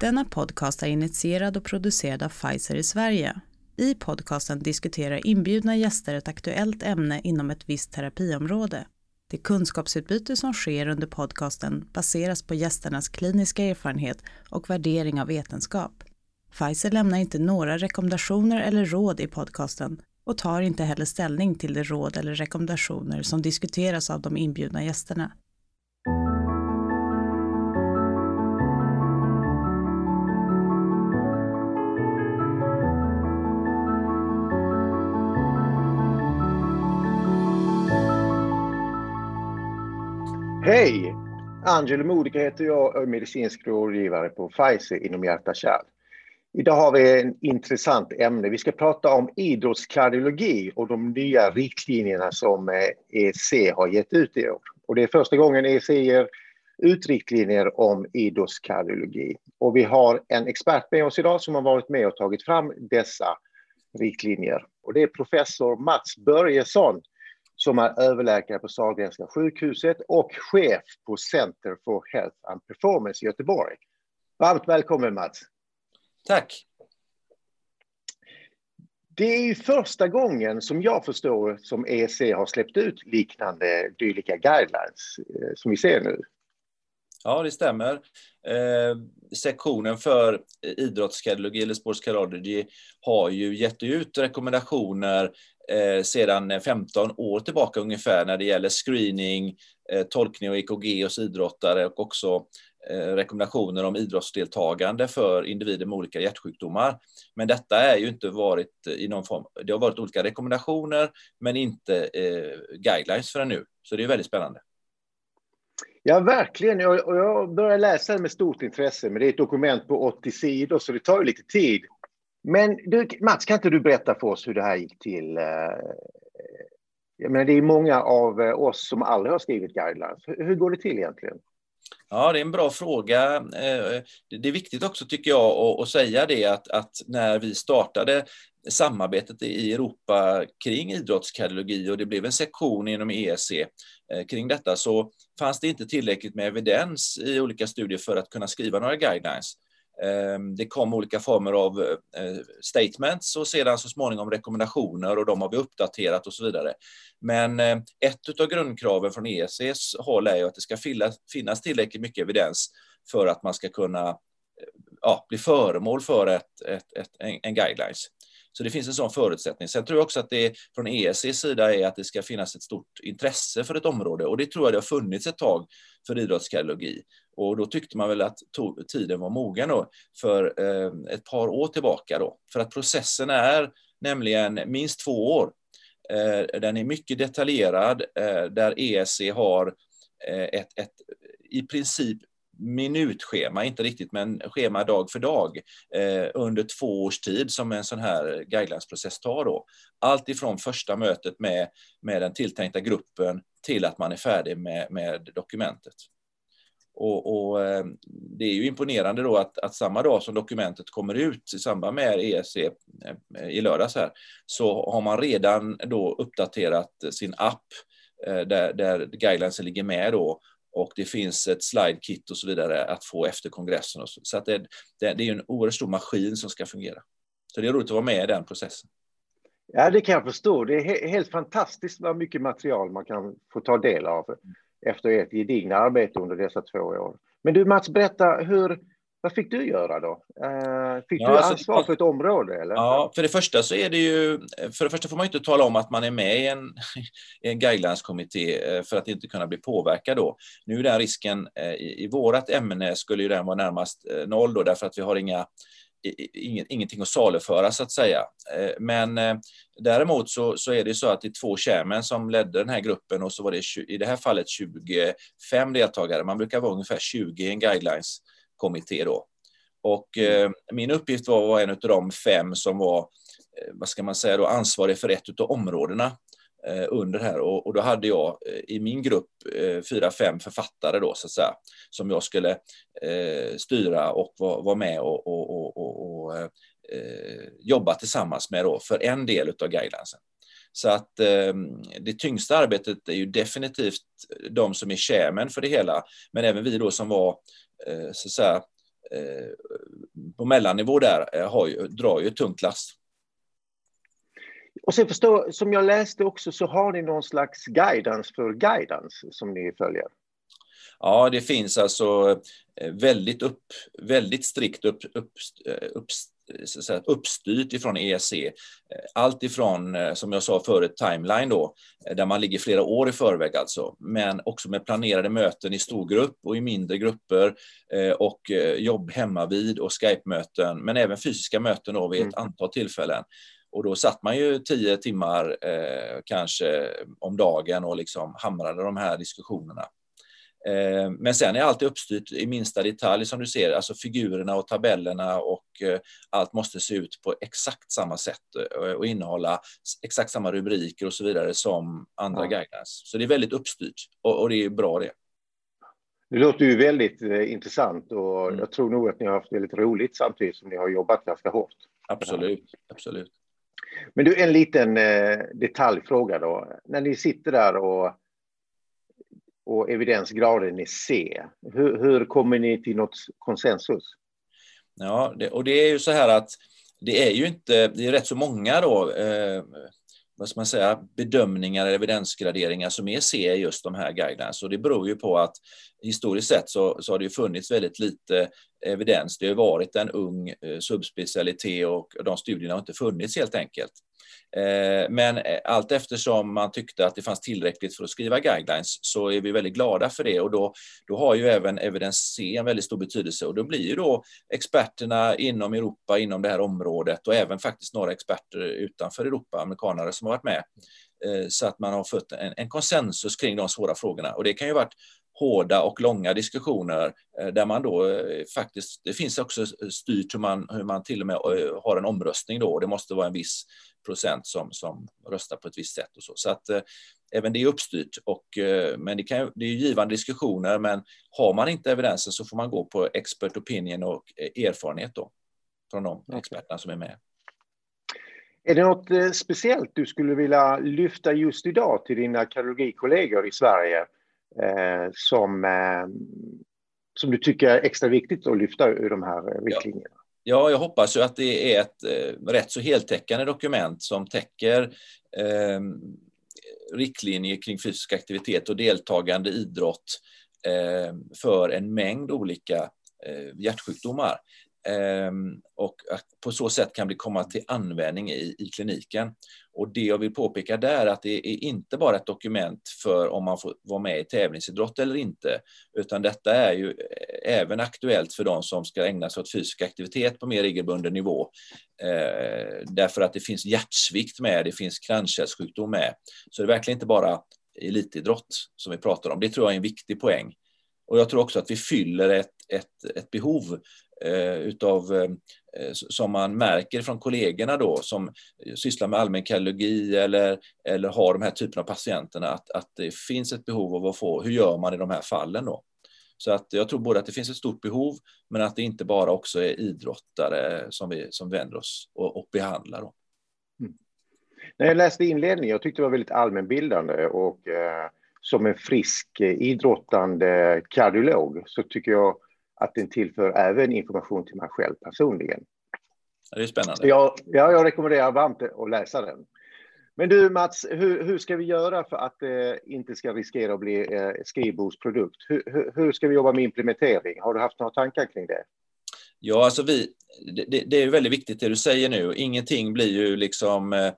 Denna podcast är initierad och producerad av Pfizer i Sverige. I podcasten diskuterar inbjudna gäster ett aktuellt ämne inom ett visst terapiområde. Det kunskapsutbyte som sker under podcasten baseras på gästernas kliniska erfarenhet och värdering av vetenskap. Pfizer lämnar inte några rekommendationer eller råd i podcasten och tar inte heller ställning till de råd eller rekommendationer som diskuteras av de inbjudna gästerna. Hej! Angelo Modica heter jag och är medicinsk rådgivare på Pfizer inom hjärta-kärl. Idag har vi ett intressant ämne. Vi ska prata om idrottskardiologi och de nya riktlinjerna som eh, EC har gett ut i år. Och det är första gången EC ger ut riktlinjer om idrottskardiologi. Och vi har en expert med oss idag som har varit med och tagit fram dessa riktlinjer. Och det är professor Mats Börjesson som är överläkare på Sahlgrenska sjukhuset och chef på Center for Health and Performance i Göteborg. Varmt välkommen Mats! Tack! Det är ju första gången som jag förstår som EC har släppt ut liknande dylika guidelines eh, som vi ser nu. Ja, det stämmer. Eh, sektionen för idrottskardiologi eller sportskardiology har ju gett ut rekommendationer eh, sedan eh, 15 år tillbaka ungefär när det gäller screening, eh, tolkning och EKG hos idrottare och också eh, rekommendationer om idrottsdeltagande för individer med olika hjärtsjukdomar. Men detta är ju inte varit eh, i någon form, det har varit olika rekommendationer men inte eh, guidelines förrän nu. Så det är väldigt spännande. Ja, verkligen. Jag börjar läsa det med stort intresse, men det är ett dokument på 80 sidor, så det tar ju lite tid. Men du, Mats, kan inte du berätta för oss hur det här gick till? Eh, jag menar, det är många av eh, oss som aldrig har skrivit guidelines. Hur går det till egentligen? Ja, det är en bra fråga. Eh, det är viktigt också, tycker jag, att säga det att, att när vi startade samarbetet i Europa kring idrottskardiologi och det blev en sektion inom ESC kring detta så fanns det inte tillräckligt med evidens i olika studier för att kunna skriva några guidelines. Ehm, det kom olika former av eh, statements och sedan så småningom rekommendationer och de har vi uppdaterat och så vidare. Men eh, ett av grundkraven från ESCs håll är ju att det ska finnas tillräckligt mycket evidens för att man ska kunna eh, ja, bli föremål för ett, ett, ett, en guidelines. Så det finns en sån förutsättning. Sen tror jag också att det från ESCs sida är att det ska finnas ett stort intresse för ett område och det tror jag det har funnits ett tag för idrottskardiologi. Och då tyckte man väl att tiden var mogen då, för eh, ett par år tillbaka. Då. För att processen är nämligen minst två år. Eh, den är mycket detaljerad, eh, där ESC har eh, ett, ett i princip minutschema, inte riktigt, men schema dag för dag eh, under två års tid som en sån här guidelinesprocess tar. Då. Allt ifrån första mötet med, med den tilltänkta gruppen till att man är färdig med, med dokumentet. Och, och, eh, det är ju imponerande då att, att, samma dag som dokumentet kommer ut i samband med ESC eh, i lördags här, så har man redan då uppdaterat sin app eh, där, där guidelinesen ligger med då och det finns ett slide-kit och så vidare att få efter kongressen. Så, så att det, det, det är en oerhört stor maskin som ska fungera. Så det är roligt att vara med i den processen. Ja, det kan jag förstå. Det är helt fantastiskt vad mycket material man kan få ta del av efter ert gedigna arbete under dessa två år. Men du Mats, berätta, hur, vad fick du göra då? Uh, fick ja, du alltså, ansvar för ett område? Eller? Ja, för det första så är det ju, för det första får man inte tala om att man är med i en, i en guidelineskommitté eh, för att inte kunna bli påverkad då. Nu är den risken, eh, i, i vårat ämne skulle ju den vara närmast noll då, därför att vi har inga ingenting att saluföra så att säga. Eh, men eh, däremot så, så är det så att det är två chairman som ledde den här gruppen och så var det i det här fallet 25 deltagare. Man brukar vara ungefär 20 i en guidelines-kommitté då. Och eh, min uppgift var att vara en av de fem som var, vad ska man säga då, ansvarig för ett av områdena. Eh, under här och, och, då hade jag eh, i min grupp eh, fyra, fem författare då så att säga som jag skulle eh, styra och vara var med och, och, och eh, eh, jobba tillsammans med då för en del av guidelinesen. Så att eh, det tyngsta arbetet är ju definitivt de som är chairman för det hela, men även vi då som var så att säga, på mellannivå där har ju, drar ju ett tungt lass. Och sen förstå, som jag läste också så har ni någon slags guidance för guidance som ni följer. Ja, det finns alltså väldigt, upp, väldigt strikt upp, upp, upp, så uppstyrt ifrån ESC. Allt ifrån, som jag sa förut, timeline då, där man ligger flera år i förväg alltså, men också med planerade möten i storgrupp och i mindre grupper och jobb hemma vid och Skype-möten, men även fysiska möten då vid ett mm. antal tillfällen. Och då satt man ju tio timmar eh, kanske om dagen och liksom hamrade de här diskussionerna. Eh, men sen är allt uppstyrt i minsta detalj som du ser, alltså figurerna och tabellerna och eh, allt måste se ut på exakt samma sätt eh, och innehålla exakt samma rubriker och så vidare som andra ja. guidelines. Så det är väldigt uppstyrt och, och det är bra det. Det låter ju väldigt eh, intressant och mm. jag tror nog att ni har haft väldigt roligt samtidigt som ni har jobbat ganska hårt. Absolut, absolut. Men du, en liten eh, detaljfråga då. När ni sitter där och, och evidensgraden är C, hur, hur kommer ni till något konsensus? Ja, det, och det är ju så här att det är ju inte, det är rätt så många då, eh, vad ska man säga, bedömningar eller evidensgraderingar som är C i just de här guidelines. Och det beror ju på att historiskt sett så, så har det ju funnits väldigt lite evidens. Det har varit en ung eh, subspecialitet och de studierna har inte funnits helt enkelt. Eh, men eh, allt eftersom man tyckte att det fanns tillräckligt för att skriva guidelines så är vi väldigt glada för det. Och då, då har ju även evidens C en väldigt stor betydelse. Och då blir ju då experterna inom Europa, inom det här området och även faktiskt några experter utanför Europa, amerikanare som har varit med, eh, så att man har fått en, en konsensus kring de svåra frågorna. Och det kan ju varit hårda och långa diskussioner där man då faktiskt, det finns också styrt hur man, hur man till och med har en omröstning då, det måste vara en viss procent som, som röstar på ett visst sätt och så. Så att eh, även det är uppstyrt. Och, eh, men det, kan, det är givande diskussioner, men har man inte evidensen så får man gå på expert opinion och erfarenhet då från de experterna som är med. Är det något speciellt du skulle vilja lyfta just idag till dina kardiologikollegor i Sverige eh, som, eh, som du tycker är extra viktigt att lyfta ur de här riktlinjerna? Ja. Ja, jag hoppas ju att det är ett eh, rätt så heltäckande dokument som täcker eh, riktlinjer kring fysisk aktivitet och deltagande idrott eh, för en mängd olika eh, hjärtsjukdomar. Ehm, och att på så sätt kan det komma till användning i, i kliniken. Och det jag vill påpeka där är att det är inte bara ett dokument för om man får vara med i tävlingsidrott eller inte, utan detta är ju eh, även aktuellt för de som ska ägna sig åt fysisk aktivitet på mer regelbunden nivå. Eh, därför att det finns hjärtsvikt med, det finns kranskärlssjukdom med. Så det är verkligen inte bara elitidrott som vi pratar om. Det tror jag är en viktig poäng. Och jag tror också att vi fyller ett, ett, ett behov eh, utav, eh, som man märker från kollegorna då som sysslar med allmän kardiologi eller, eller har de här typerna av patienterna, att, att det finns ett behov av att få, hur gör man i de här fallen då? Så att jag tror både att det finns ett stort behov, men att det inte bara också är idrottare som vi som vänder oss och, och behandlar. Då. Mm. När jag läste inledningen, jag tyckte det var väldigt allmänbildande och eh, som en frisk eh, idrottande kardiolog så tycker jag att den tillför även information till mig själv personligen. Det är spännande. Jag, ja, jag rekommenderar varmt att läsa den. Men du Mats, hur, hur ska vi göra för att det inte ska riskera att bli eh, skrivbordsprodukt? Hur, hur, hur, ska vi jobba med implementering? Har du haft några tankar kring det? Ja, alltså vi, det, det är väldigt viktigt det du säger nu. Ingenting blir ju liksom eh,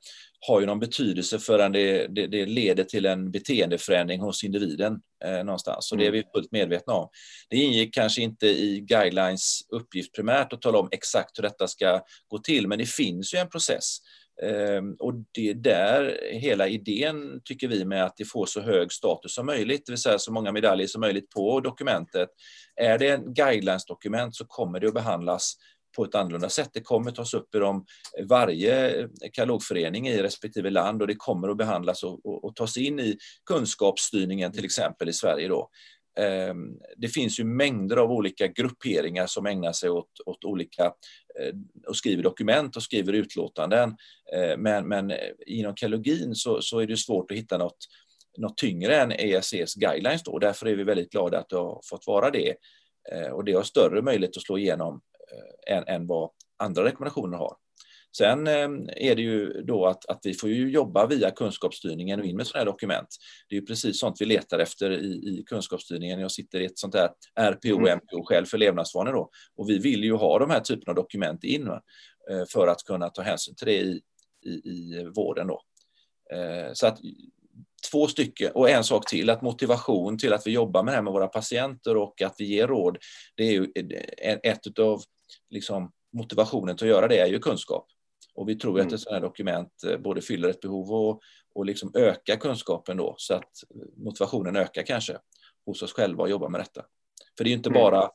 har ju någon betydelse förrän det, det, det, leder till en beteendeförändring hos individen eh, någonstans. Och det är vi mm. fullt medvetna om. Det ingick kanske inte i guidelines uppgift primärt att tala om exakt hur detta ska gå till, men det finns ju en process. Eh, och det är där hela idén, tycker vi, med att det får så hög status som möjligt, det vill säga så många medaljer som möjligt på dokumentet. Är det en guidelines-dokument så kommer det att behandlas på ett annorlunda sätt. Det kommer tas upp i de, varje kalogförening i respektive land och det kommer att behandlas och, och, och tas in i kunskapsstyrningen till exempel i Sverige. Då. Ehm, det finns ju mängder av olika grupperingar som ägnar sig åt, åt olika eh, och skriver dokument och skriver utlåtanden. Ehm, men, men eh, inom kalogin så, så är det svårt att hitta något, något tyngre än ESCs guidelines. Då. Därför är vi väldigt glada att det har fått vara det. Ehm, och det har större möjlighet att slå igenom än, än vad andra rekommendationer har. Sen är det ju då att, att vi får ju jobba via kunskapsstyrningen och in med sådana här dokument. Det är ju precis sånt vi letar efter i, i kunskapsstyrningen. Jag sitter i ett sånt här RPO, mm. MPO själv för levnadsvanor då. Och vi vill ju ha de här typerna av dokument in va? för att kunna ta hänsyn till det i, i, i vården då. Så att två stycken och en sak till, att motivation till att vi jobbar med det här med våra patienter och att vi ger råd, det är ju ett av liksom, motivationen till att göra det är ju kunskap. Och vi tror mm. att ett sådant här dokument eh, både fyller ett behov och, och liksom ökar kunskapen då, så att motivationen ökar kanske hos oss själva att jobba med detta. För det är ju inte mm. bara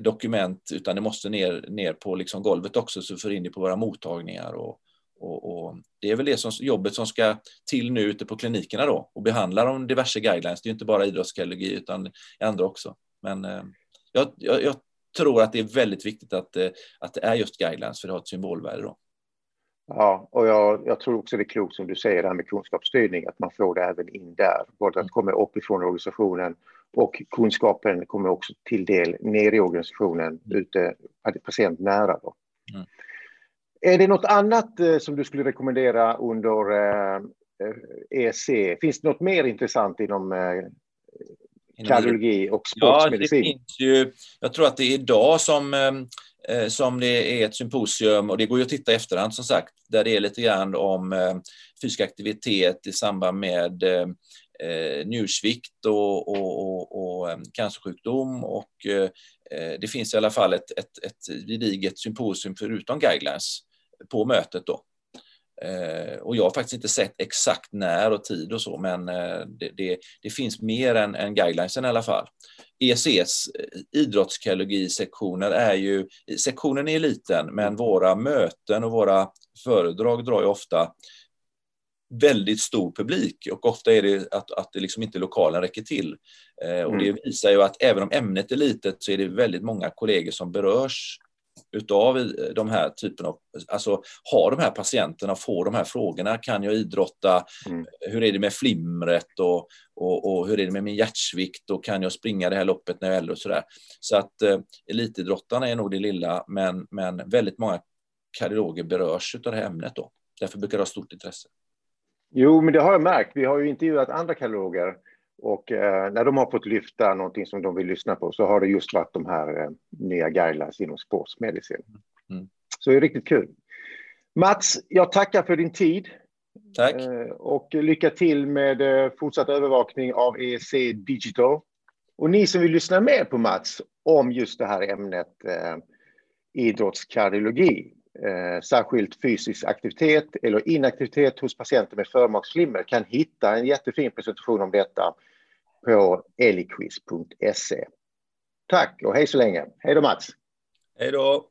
dokument, utan det måste ner, ner på liksom golvet också, så för in det på våra mottagningar och, och, och, det är väl det som, jobbet som ska till nu ute på klinikerna då och behandla de diverse guidelines. Det är inte bara idrottskardiologi utan andra också. Men eh, jag, jag, jag, tror att det är väldigt viktigt att, eh, att det är just guidelines för det har ett symbolvärde då. Ja, och jag, jag, tror också det är klokt som du säger det här med kunskapsstyrning, att man får det även in där. Både att komma uppifrån organisationen och kunskapen kommer också till del ner i organisationen, mm. ute patientnära. Då. Mm. Är det något annat eh, som du skulle rekommendera under EC? Eh, e finns det något mer intressant inom kardiologi och sportsmedicin? Ja, det finns ju, jag tror att det är idag som, som det är ett symposium, och det går ju att titta i efterhand som sagt, där det är lite grann om fysisk aktivitet i samband med eh, njursvikt och, och, och, och cancersjukdom och eh, det finns i alla fall ett, ett, ett gediget symposium förutom guidelines på mötet då. Eh, och jag har faktiskt inte sett exakt när och tid och så, men eh, det, det, det, finns mer än, än guidelinesen i alla fall. ECs idrottskardiologisektioner är ju, sektionen är liten, men våra möten och våra föredrag drar ju ofta väldigt stor publik och ofta är det att, att det liksom inte lokalen räcker till. Eh, och det mm. visar ju att även om ämnet är litet så är det väldigt många kollegor som berörs utav de här typen av, alltså har de här patienterna, får de här frågorna, kan jag idrotta, mm. hur är det med flimret och, och, och, hur är det med min hjärtsvikt och kan jag springa det här loppet när jag är äldre och sådär. Så att eh, elitidrottarna är nog det lilla, men, men väldigt många kardiologer berörs av det här ämnet då. Därför brukar det ha stort intresse. Jo, men det har jag märkt. Vi har ju intervjuat andra kardiologer och eh, när de har fått lyfta någonting som de vill lyssna på så har det just varit de här eh, nya guidelines inom sportsmedicin. Mm. Så det är riktigt kul. Mats, jag tackar för din tid. Tack. Eh, och lycka till med eh, fortsatt övervakning av EEC Digital. Och ni som vill lyssna mer på Mats om just det här ämnet eh, idrottskardiologi, eh, särskilt fysisk aktivitet eller inaktivitet hos patienter med förmaksflimmer kan hitta en jättefin presentation om detta på eliquiz.se. Tack och hej så länge. Hej då Mats! Hej då!